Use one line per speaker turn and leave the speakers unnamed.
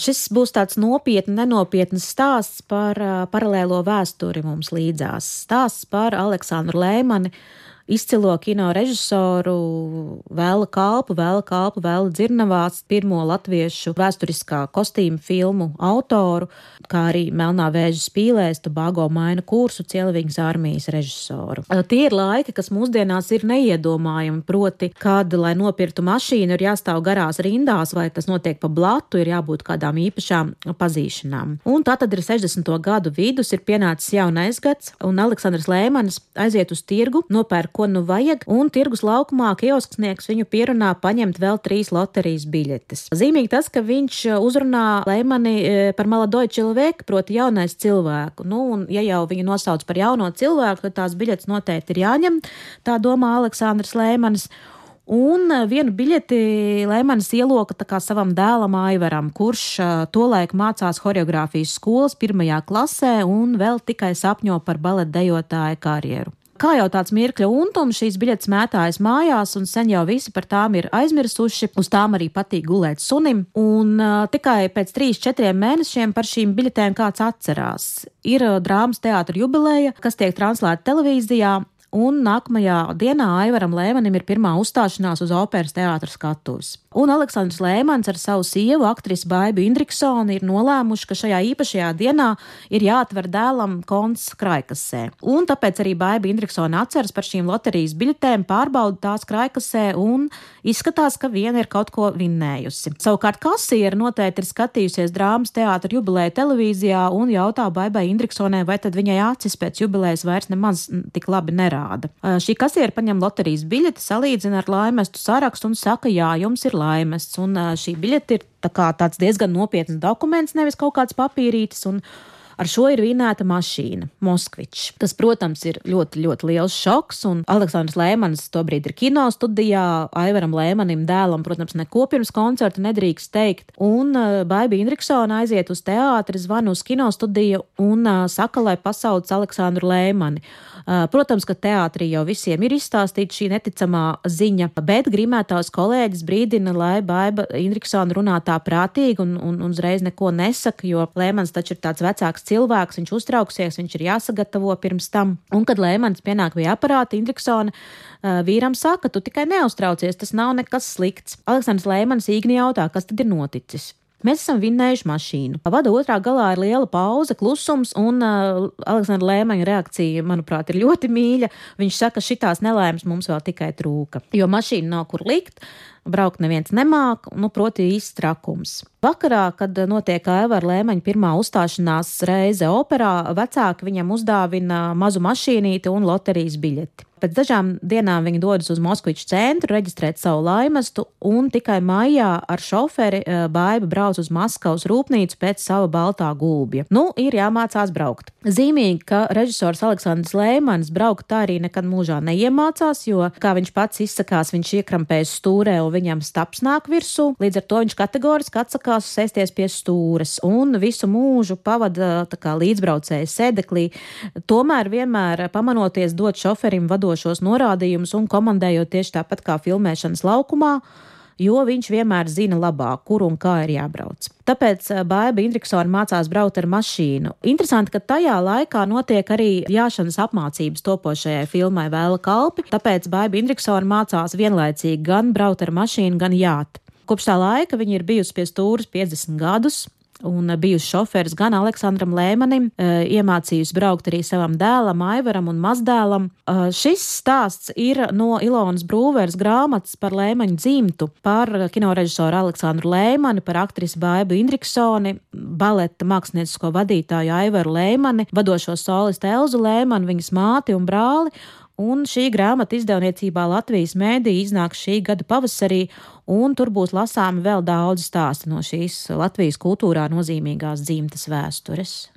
Šis būs tāds nopietns, nenopietns stāsts par paralēlo vēsturi mums līdzās. Stāsts par Aleksandru Lēmani, izcilo kino režisoru, Vēla Kalpu, Vēla Kalpu, Vēla Dzirnavāts, pirmo latviešu vēsturiskā kostīmu filmu autoru, kā arī Melnā vēža spīlēs, Tobago maina kursu Cielviņas armijas režisoru. Tie ir laiki, kas mūsdienās ir neiedomājami, proti, kad, lai nopirktu mašīnu, ir jāstāv garās rindās, vai tas notiek pa blatu, ir jābūt kādām īpašām pazīšanām. Un tā tad ir 60. gadu vidus, ir pienācis jaunais gads, un Aleksandrs Lēmanis aiziet uz tirgu, nopērk ko nu vajag, un tirgus laukumā kiosknieks viņu pierunā paņemt vēl trīs loterijas biļetes. Zīmīgi tas, ka viņš uh, uzrunā Leimani uh, par maladoju cilvēku, proti jaunais cilvēku. Nu, un ja jau viņu nosauc par jauno cilvēku, tad tās biļetes noteikti ir jāņem, tā domā Aleksandrs Leimanis. Un uh, vienu biļeti Lēmanis ieloka savam dēlam Aivaram, kurš tolaik mācās choreogrāfijas skolas pirmajā klasē un vēl tikai sapņo par baleta dejotāja karjeru. Kā jau tāds mirkļa untums, šīs biļetes mētājas mājās, un sen jau visi par tām ir aizmirsuši. Uz tām arī patīk gulēt sunim. Un uh, tikai pēc trīs, četriem mēnešiem par šīm biļetēm kāds atcerās. Ir uh, drāmas teātra jubileja, kas tiek translēta televīzijā, un nākamajā dienā Aivaram Lēmanim ir pirmā uzstāšanās uz operas teātras skatuves. Un Aleksandrs Lēmans ar savu sievu, aktrisi Baibu Indriksoni, ir nolēmuši, ka šajā īpašajā dienā ir jāatver dēlam konts kraikasē. Un tāpēc arī Baiba Indriksoni atceras par šīm loterijas biļetēm, pārbauda tās kraikasē un izskatās, ka viena ir kaut ko vinnējusi. Savukārt kasiere noteikti ir skatījusies drāmas teātra jubileja televīzijā un jautā Baibai Indriksonē, vai tad viņai acis pēc jubilejas vairs nemaz tik labi nerāda nerāda. Šī kasiere paņem loterijas biļeti, salīdzina ar laimestu sarakstu un saka, jā, jums ir laimests. Un šī biļete ir tā kā tāds diezgan nopietns dokuments, nevis kaut kāds papīrītis. Un, Ar šo ir vinēta mašīna, Moskvičs. Tas, protams, ir ļoti, ļoti liels šoks, un Aleksandrs Lēmans tobrīd ir kino studijā. Aivaram Lēmanim dēlam, protams, neko pirms koncerta nedrīkst teikt. Un uh, Baiba Indriksona aiziet uz teātri, zvanu uz kino studiju un uh, saka, lai pasauc Aleksandru Lēmani. Uh, protams, ka teātrī jau visiem ir izstāstīta šī neticamā ziņa, bet grimētās kolēģis brīdina, lai Baiba Indriksona runā tā prātīgi un, un, un uzreiz neko nesaka, jo Lēmans taču ir tāds vecāks cilvēks, viņš uztrauksies, viņš ir jāsagatavo pirms tam. Un, kad Lēmans pienāk pie aparāta, Indriksona uh, vīram saka, tu tikai neuztraucies, tas nav nekas slikts. Aleksandrs Lēmans īgni jautā, kas tad ir noticis. Mēs esam vinnējuši mašīnu. Vada otrā galā ir liela pauze, klusums, un uh, Aleksandra Lēmaņa reakcija, manuprāt, ir ļoti mīļa. Viņš saka, ka šitās nelaimes mums vēl tikai trūka, jo mašīna nav kur likt. Braukt neviens nemāk, nu, proti, īsts trakums. Vakarā, kad notiek Aivara Lēmaņa pirmā uzstāšanās reize operā, vecāki viņam uzdāvina mazu mašīnīti un loterijas biļeti. Pēc dažām dienām viņi dodas uz Moskviču centru, reģistrēt savu laimestu, un tikai maijā ar šoferi eh, Baiba brauc uz Maskavas rūpnīcu pēc sava baltā gulbja. Nu, ir jāmācās braukt. Zīmīgi, ka režisors Aleksandrs Lēmans braukt tā arī nekad mūžā neiemācās, jo, kā viņš pats izsakās, viņš iekrampējas stūrē un viņam staps nāk virsū. Līdz ar to viņš kategoriski atsakās sēsties pie stūres un visu mūžu pavada kā līdzbraucēju sēdeklī. Tomēr vienmēr pamanoties dot šoferim vadošos norādījumus un komandējot tieši tāpat kā filmēšanas laukumā, jo viņš vienmēr zina labāk, kur un kā ir jābrauc. Tāpēc eh, Baiba Indriksona mācās braukt ar mašīnu. Interesanti, ka tajā laikā notiek arī jāšanas apmācības topošajai filmai Vēla kalpi, tāpēc Baiba Indriksona mācās vienlaicīgi gan braukt ar mašīnu, gan jāt. Kopš tā laika viņa ir bijusi pie stūres 50 gadus, un bijusi šoferis gan Aleksandram Lēmanim, e, iemācījusi braukt arī savam dēlam, Aivaram un mazdēlam. E, šis stāsts ir no Ilonas Brūveres grāmatas par Lēmaņu dzimtu, par kinorežisoru Aleksandru Lēmani, par aktrisi Baibu Indriksoni, baleta māksliniecisko vadītāju Aivaru Lēmani, vadošo solistu Elzu Lēmani, viņas māti un brāli un šī grāmata izdevniecībā Latvijas mēdī iznāks šī gada pavasarī, un tur būs lasāmi vēl daudz stāstu no šīs Latvijas kultūrā nozīmīgās dzimtas vēstures.